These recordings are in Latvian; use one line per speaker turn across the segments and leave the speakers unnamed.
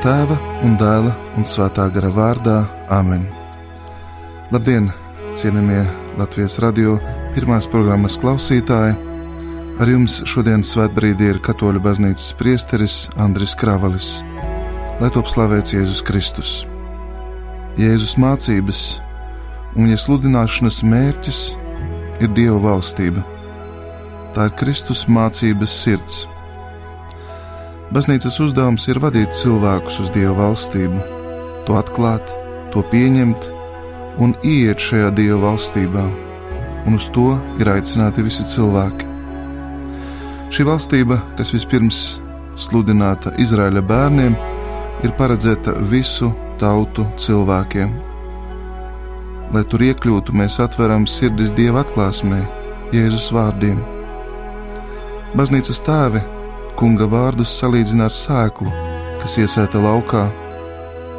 Tēva un dēla un svētā gara vārdā Āmen. Labdien, cienījamie Latvijas radio pirmās programmas klausītāji! Ar jums šodienas svētbrīdī ir Katoļu baznīcas priesteris Andris Kravalis. Lai top slavēts Jēzus Kristus! Jēzus mācības un viņa sludināšanas mērķis ir Dieva valstība. Tā ir Kristus mācības sirds. Baznīcas uzdevums ir vadīt cilvēkus uz Dieva valstību, to atklāt, to pieņemt un iet šajā Dieva valstībā, un uz to ir aicināti visi cilvēki. Šī valstība, kas vispirms sludināta Izraēla bērniem, ir paredzēta visu tautu cilvēkiem. Lai tur iekļūtu, mēs atveram sirdis Dieva atklāsmē, Jēzus vārdiem. Baznīcas tēvi kunga vārdus salīdzina ar sēklu, kas iesēta laukā.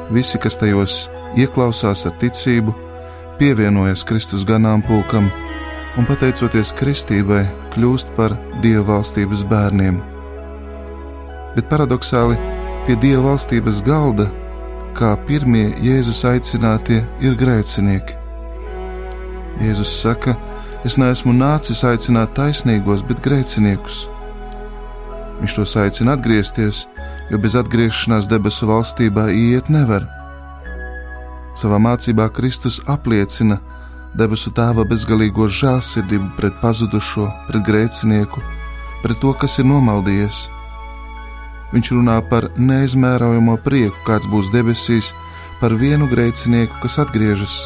Visi, kas tajos ieklausās ar ticību, pievienojas Kristus ganāmpulkam un, pateicoties kristībai, kļūst par Dieva valstības bērniem. Bet paradoxāli pie Dieva valstības galda, kā pirmie Jēzus aicinātie, ir grēcinieki. Jēzus saka, es neesmu nācis aicināt taisnīgos, bet grēciniekus. Viņš tos aicina atgriezties, jo bez atgriešanās debesu valstībā iet nevar. Savā mācībā Kristus apliecina debesu tēva bezgalīgo žēlsirdību pret pazudušo, pret grēcinieku, pret to, kas ir nomaldījies. Viņš runā par neizmērojamo prieku, kāds būs debesīs, par vienu grēcinieku, kas atgriežas.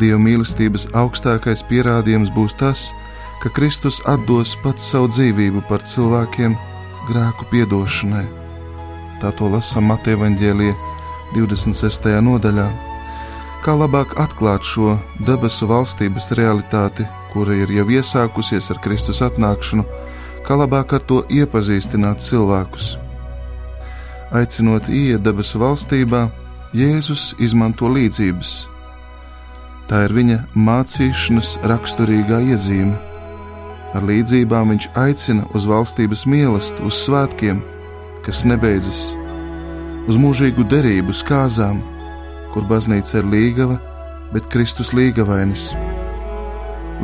Dieva mīlestības augstākais pierādījums būs tas, ka ka Kristus atdos pats savu dzīvību par cilvēkiem grēku piedošanai. Tā to lasām Mateja Vāģēlīja 26. nodaļā. Kā labāk atklāt šo debesu valstības realitāti, kura ir jau iesākusies ar Kristus atnākšanu, kā labāk ar to iepazīstināt cilvēkus. Aicinot ieiet debesu valstībā, Jēzus izmanto līdzības. Tā ir viņa mācīšanas raksturīgā iezīme Ar līdzībām viņš aicina uz valstības mīlestību, uz svētkiem, kas nebeidzas, uz mūžīgu derību, uz kāzām, kur baznīca ir līgava, bet Kristus līgavainis.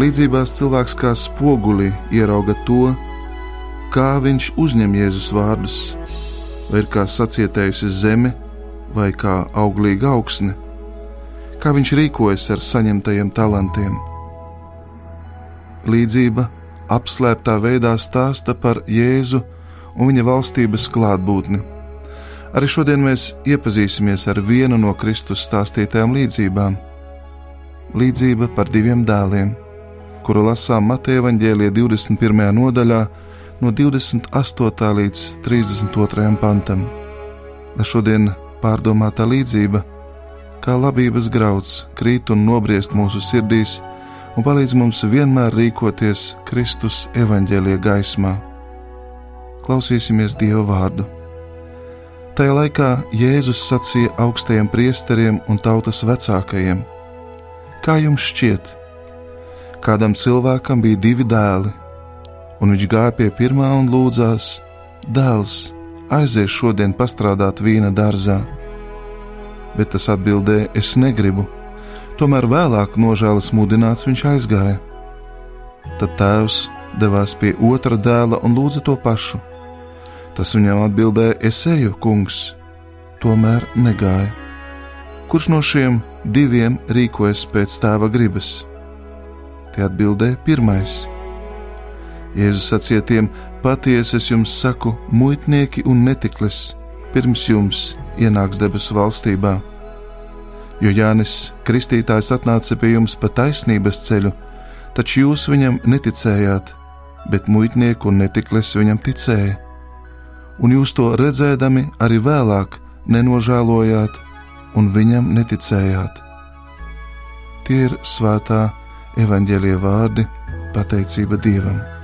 Līdzībās cilvēks kā spogulī ierauga to, kā viņš uzņem Jēzus vārdus, vai ir kā sacietējusi zeme, vai kā auglīga augsne, kā viņš rīkojas ar saņemtajiem talantiem. Līdzība apslēptā veidā stāsta par Jēzu un viņa valstības klātbūtni. Arī šodien mēs iepazīsimies ar vienu no Kristus stāstītajām līdzībām - līdzība par diviem dēliem, kuru lasām Mateja Vāģēlīja 21. nodaļā, no 28. līdz 32. pantam. Lai šodien pārdomātā līdzība, kā labības grauds, krīt un nobriest mūsu sirdīs, un palīdz mums vienmēr rīkoties Kristus evaņģēlie gaismā. Klausīsimies Dieva vārdu. Tajā laikā Jēzus sacīja augstajiem priesteriem un tautas vecākajiem: Kā jums šķiet, kādam cilvēkam bija divi dēli, un viņš gāja pie pirmā un lūdzās: Dēls, aizies šodien pastrādāt vīna dārzā. Bet tas atbildēja: Es negribu Tomēr vēlāk nožēlas mudināts viņš aizgāja. Tad tēvs devās pie otra dēla un lūdza to pašu. Tas viņam atbildēja: Es eju, kungs, tomēr negāja. Kurš no šiem diviem rīkojas pēc tēva gribas? Tie atbildēja pirmais. Jēzus sacīja tiem: Patiesi es jums saku, muitnieki un netiklis pirms jums ienāks debesu valstībā jo Jānis Kristītājs atnāca pie jums pa taisnības ceļu, taču jūs viņam neticējāt, bet muitnieku un netiklis viņam ticēja. Un jūs to redzēdami arī vēlāk nenožēlojāt un viņam neticējāt. Tie ir svētā evaņģēlie vārdi, pateicība Dievam.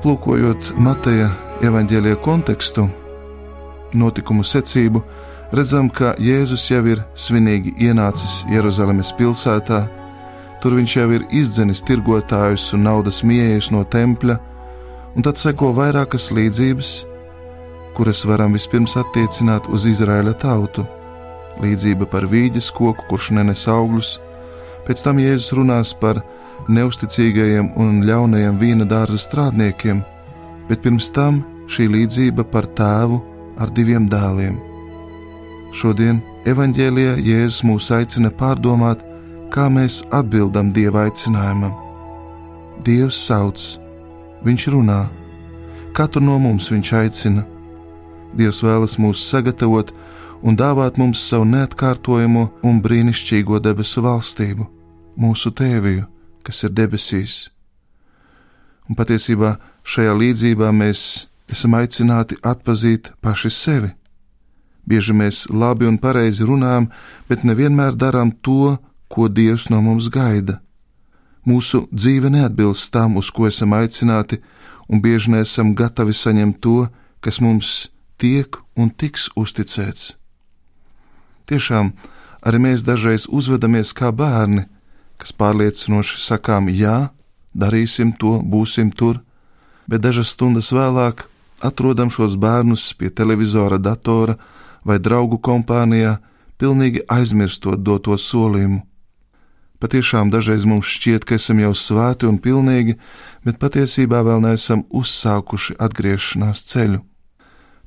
Aplūkojot Mateja evaņģēlie kontekstu, notikumu secību, redzam, ka Jēzus jau ir svinīgi ienācis Jeruzalemes pilsētā, tur viņš jau ir izdzenis tirgotājus un naudas mieejus no tempļa, un tad seko vairākas līdzības, kuras varam vispirms attiecināt uz Izraēla tautu. Līdzība par vīģes koku, kurš nenes augļus, pēc tam Jēzus runās par neusticīgajiem un ļaunajiem vīna dārza strādniekiem, bet pirms tam šī līdzība par tēvu ar diviem dēliem. Šodien evanģēlijā Jēzus mūs aicina pārdomāt, kā mēs atbildam Dieva aicinājumam. Dievs sauc, Viņš runā, katru no mums Viņš aicina. Dievs vēlas mūs sagatavot un dāvāt mums savu neatkārtojamo un brīnišķīgo debesu valstību, mūsu tēviju, kas ir debesīs. Un patiesībā šajā līdzībā mēs esam aicināti atpazīt paši sevi. Bieži mēs labi un pareizi runājam, bet nevienmēr darām to, ko Dievs no mums gaida. Mūsu dzīve neatbilst tam, uz ko esam aicināti, un bieži neesam gatavi saņemt to, kas mums tiek un tiks uzticēts. Tiešām arī mēs dažreiz uzvedamies kā bērni, kas pārliecinoši sakām, jā, darīsim to, būsim tur, bet dažas stundas vēlāk atrodam šos bērnus pie televizora, datora vai draugu kompānijā, pilnīgi aizmirstot doto solījumu. Patiešām dažreiz mums šķiet, ka esam jau svēti un pilnīgi, bet patiesībā vēl neesam uzsākuši atgriešanās ceļu.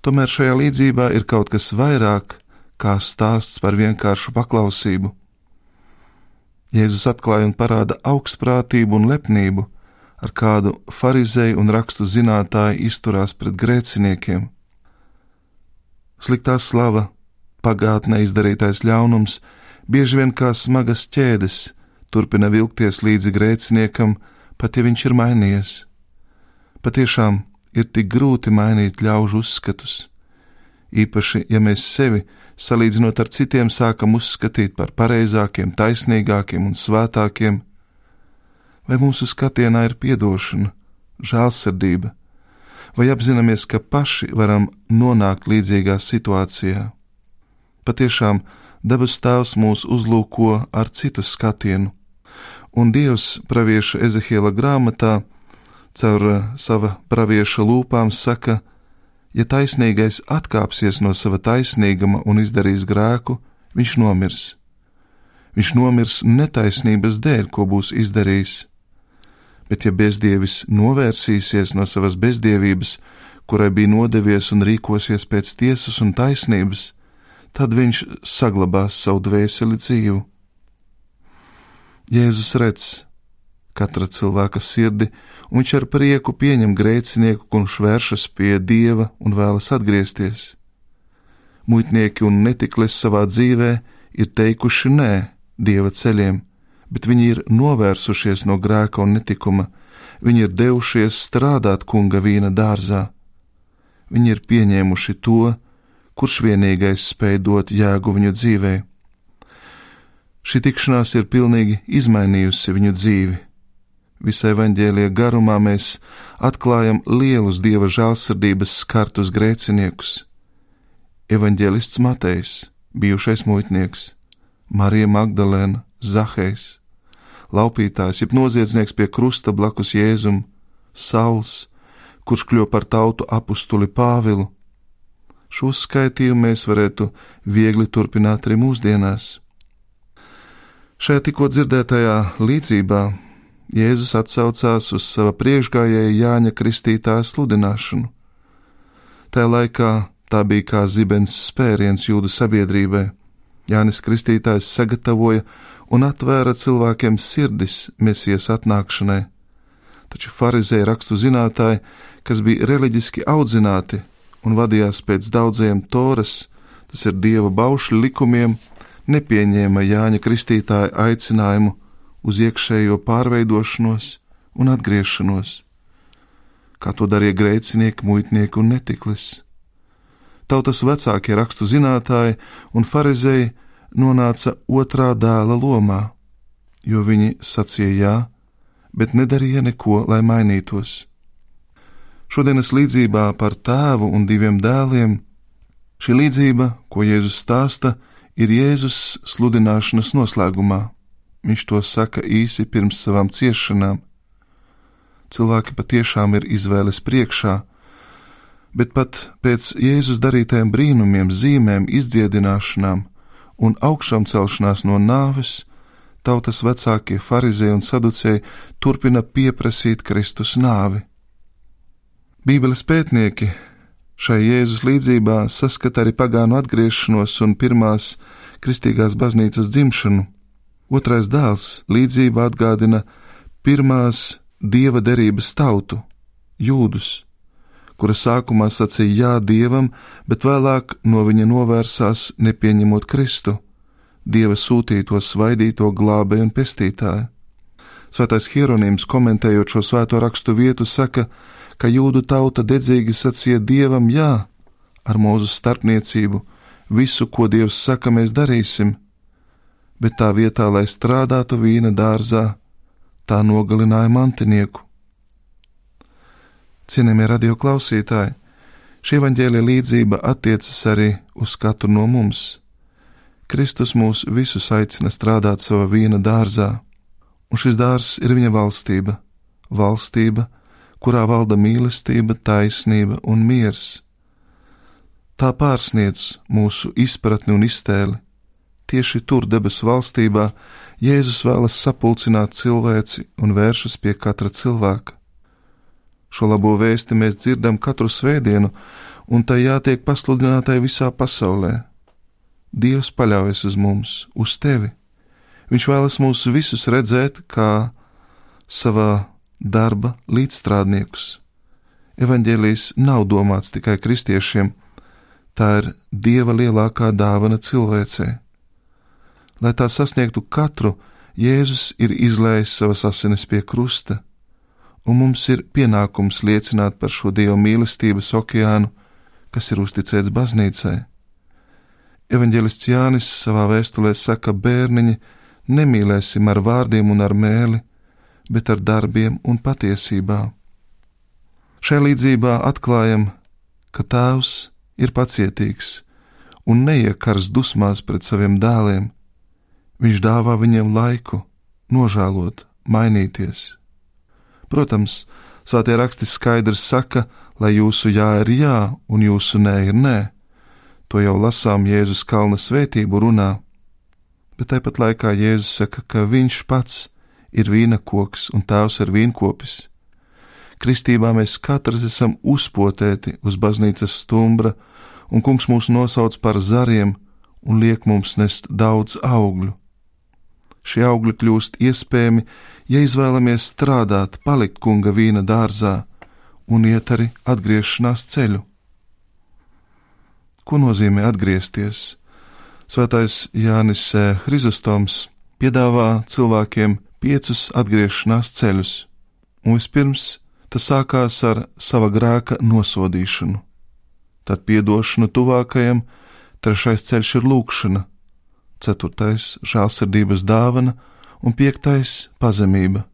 Tomēr šajā līdzībā ir kaut kas vairāk kā stāsts par vienkāršu paklausību. Jēzus atklāja un parāda augstprātību un lepnību, ar kādu farizēju un rakstu zinātāju izturās pret grēciniekiem. Sliktā slava, pagātnē izdarītais ļaunums, bieži vien kā smagas ķēdes, turpina vilkties līdzi grēciniekam, pat ja viņš ir mainījies. Patiešām ir tik grūti mainīt ļaužu uzskatus, īpaši, ja mēs sevi, salīdzinot ar citiem, sākam uzskatīt par pareizākiem, taisnīgākiem un svētākiem, vai mūsu skatienā ir atdošana, žēlsirdība, vai apzināmies, ka paši varam nonākt līdzīgā situācijā. Patiešām dabas tēvs mūs uzlūko ar citu skatienu, un Dievs pravieša Ezehiela grāmatā caur sava pravieša lūpām saka, ja taisnīgais atkāpsies no sava taisnīguma un izdarīs grēku, viņš nomirs. Viņš nomirs netaisnības dēļ, ko būs izdarījis bet ja bezdievis novērsīsies no savas bezdievības, kurai bija nodevies un rīkosies pēc tiesas un taisnības, tad viņš saglabās savu dvēseli dzīvu. Jēzus redz katra cilvēka sirdi, un viņš ar prieku pieņem grēcinieku, kurš vēršas pie dieva un vēlas atgriezties. Muitnieki un netiklis savā dzīvē ir teikuši nē dieva ceļiem bet viņi ir novērsušies no grēka un netikuma, viņi ir devušies strādāt kunga vīna dārzā. Viņi ir pieņēmuši to, kurš vienīgais spēj dot jēgu viņu dzīvē. Šī tikšanās ir pilnīgi izmainījusi viņu dzīvi. Visai evaņģēlie garumā mēs atklājam lielus dieva žēlsirdības skartus grēciniekus. Evanģēlists Matejs, bijušais muitnieks, Marija Magdalēna, Zahejs, laupītājs, jeb noziedznieks pie krusta blakus Jēzum, Sauls, kurš kļuva par tautu apustuli Pāvilu. Šo skaitījumu mēs varētu viegli turpināt arī mūsdienās. Šajā tikko dzirdētajā līdzībā Jēzus atsaucās uz sava priekšgājēja Jāņa Kristītāja sludināšanu. Tajā laikā tā bija kā zibens spēriens jūdu sabiedrībai. Jānis Kristītājs sagatavoja un atvēra cilvēkiem sirdis mesijas atnākšanai. Taču farizēji rakstu zinātāji, kas bija reliģiski audzināti un vadījās pēc daudziem toras, tas ir dieva baušļu likumiem, nepieņēma Jāņa Kristītāja aicinājumu uz iekšējo pārveidošanos un atgriešanos, kā to darīja grēcinieki, muitnieki un netiklis. Tautas vecākie rakstu zinātāji un farizēji nonāca otrā dēla lomā, jo viņi sacīja jā, bet nedarīja neko, lai mainītos. Šodienas līdzībā par tēvu un diviem dēliem. Šī līdzība, ko Jēzus stāsta, ir Jēzus sludināšanas noslēgumā. Viņš to saka īsi pirms savām ciešanām. Cilvēki patiešām ir izvēles priekšā, bet pat pēc Jēzus darītajiem brīnumiem, zīmēm, izdziedināšanām un augšām celšanās no nāves, tautas vecākie farizēji un saducēji turpina pieprasīt Kristus nāvi. Bībeles pētnieki šai Jēzus līdzībā saskata arī pagānu atgriešanos un pirmās kristīgās baznīcas dzimšanu. Otrais dēls līdzība atgādina pirmās dieva derības tautu, jūdus, kura sākumā sacīja jā dievam, bet vēlāk no viņa novērsās, nepieņemot Kristu, dieva sūtīto svaidīto glābēju un pestītāju. Svētais Hieronīms komentējot šo svēto rakstu vietu saka, ka jūdu tauta dedzīgi sacīja dievam jā, ar mūzu starpniecību, visu, ko dievs saka, mēs darīsim, bet tā vietā, lai strādātu vīna dārzā, tā nogalināja mantinieku. Cienījamie radio klausītāji, šī evaņģēlija līdzība attiecas arī uz katru no mums. Kristus mūs visus aicina strādāt savā vīna dārzā, un šis dārzs ir viņa valstība, valstība, kurā valda mīlestība, taisnība un miers. Tā pārsniedz mūsu izpratni un iztēli. Tieši tur, debesu valstībā, Jēzus vēlas sapulcināt cilvēci un vēršas pie katra cilvēka. Šo labo vēsti mēs dzirdam katru svētdienu, un tai jātiek pasludinātai visā pasaulē. Dievs paļaujas uz mums, uz tevi. Viņš vēlas mūs visus redzēt kā savā darba līdzstrādniekus. Evangelijas nav domāts tikai kristiešiem, tā ir Dieva lielākā dāvana cilvēcei. Lai tā sasniegtu katru, Jēzus ir izlējis savas asinis pie krusta un mums ir pienākums liecināt par šo Dieva mīlestības okeānu, kas ir uzticēts baznīcai. Evanģelists Jānis savā vēstulē saka, bērniņi, nemīlēsim ar vārdiem un ar mēli, bet ar darbiem un patiesībā. Šajā līdzībā atklājam, ka Tēvs ir pacietīgs un neiekars dusmās pret saviem dēliem. Viņš dāvā viņiem laiku, nožēlot, mainīties. Protams, svētie raksti skaidri saka, lai jūsu jā ir jā un jūsu nē ir nē. To jau lasām Jēzus kalna svētību runā, bet tāpat laikā Jēzus saka, ka viņš pats ir vīna koks un tēvs ir vīnkopis. Kristībā mēs katrs esam uzpotēti uz baznīcas stumbra, un kungs mūs nosauc par zariem un liek mums nest daudz augļu. Šie augļi kļūst iespējami, ja izvēlamies strādāt, palikt kunga vīna dārzā un iet arī atgriešanās ceļu. Ko nozīmē atgriezties? Svētais Jānis Hristostoms piedāvā cilvēkiem piecus atgriešanās ceļus, un vispirms tas sākās ar sava grēka nosodīšanu, tad piedošanu tuvākajam, trešais ceļš ir lūkšana, ceturtais - žēlsirdības dāvana, un piektais - pazemība.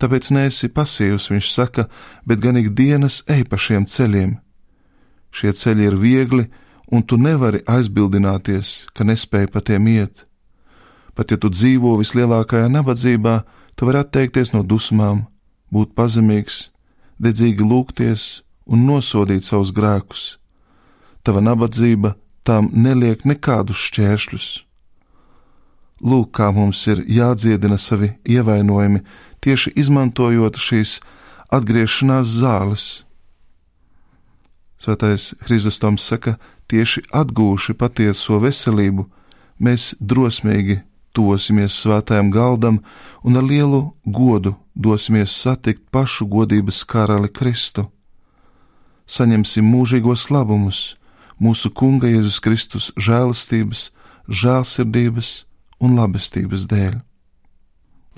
Tāpēc neesi pasīvs, viņš saka, bet gan ikdienas ej pa šiem ceļiem. Šie ceļi ir viegli, un tu nevari aizbildināties, ka nespēji pa tiem iet. Pat ja tu dzīvo vislielākajā nabadzībā, tu vari atteikties no dusmām, būt pazemīgs, dedzīgi lūgties un nosodīt savus grēkus. Tava nabadzība tām neliek nekādus šķēršļus. Lūk, kā mums ir jādziedina savi ievainojumi, tieši izmantojot šīs atgriešanās zāles. Svētais Hristostoms saka, tieši atgūši patieso veselību, mēs drosmīgi tosimies svētajam galdam un ar lielu godu dosimies satikt pašu godības karali Kristu. Saņemsim mūžīgos labumus, mūsu Kunga Jēzus Kristus žēlastības, žēlsirdības un labestības dēļ.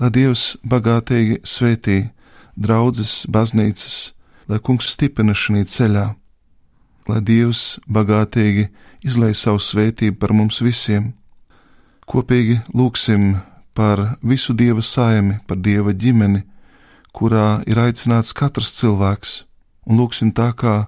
Lai Dievs bagātīgi svētī draudzes, baznīcas, lai Kungs stiprina šī ceļā, lai Dievs bagātīgi izlai savu svētību par mums visiem. Kopīgi lūgsim par visu Dieva saimi, par Dieva ģimeni, kurā ir aicināts katrs cilvēks, un lūksim tā, kā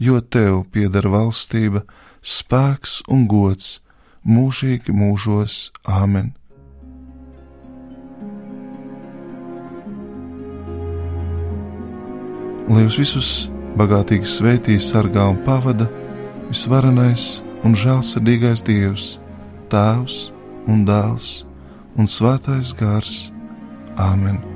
jo tev pieder valstība, spēks un gods mūžīgi mūžos. Āmen! Lai jūs visus bagātīgi svētī, sargā un pavada visvarenais un žēlsirdīgais Dievs, Tēvs un Dēls un Svētais Gars. Āmen!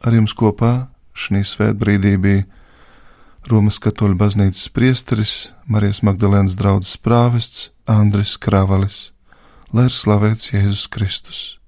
Ar jums kopā šī svētbrīdī bija Romas katoļu baznīcas priesteris, Marijas Magdalēnas draugs prāvests Andris Kravalis, lai ir slavēts Jēzus Kristus.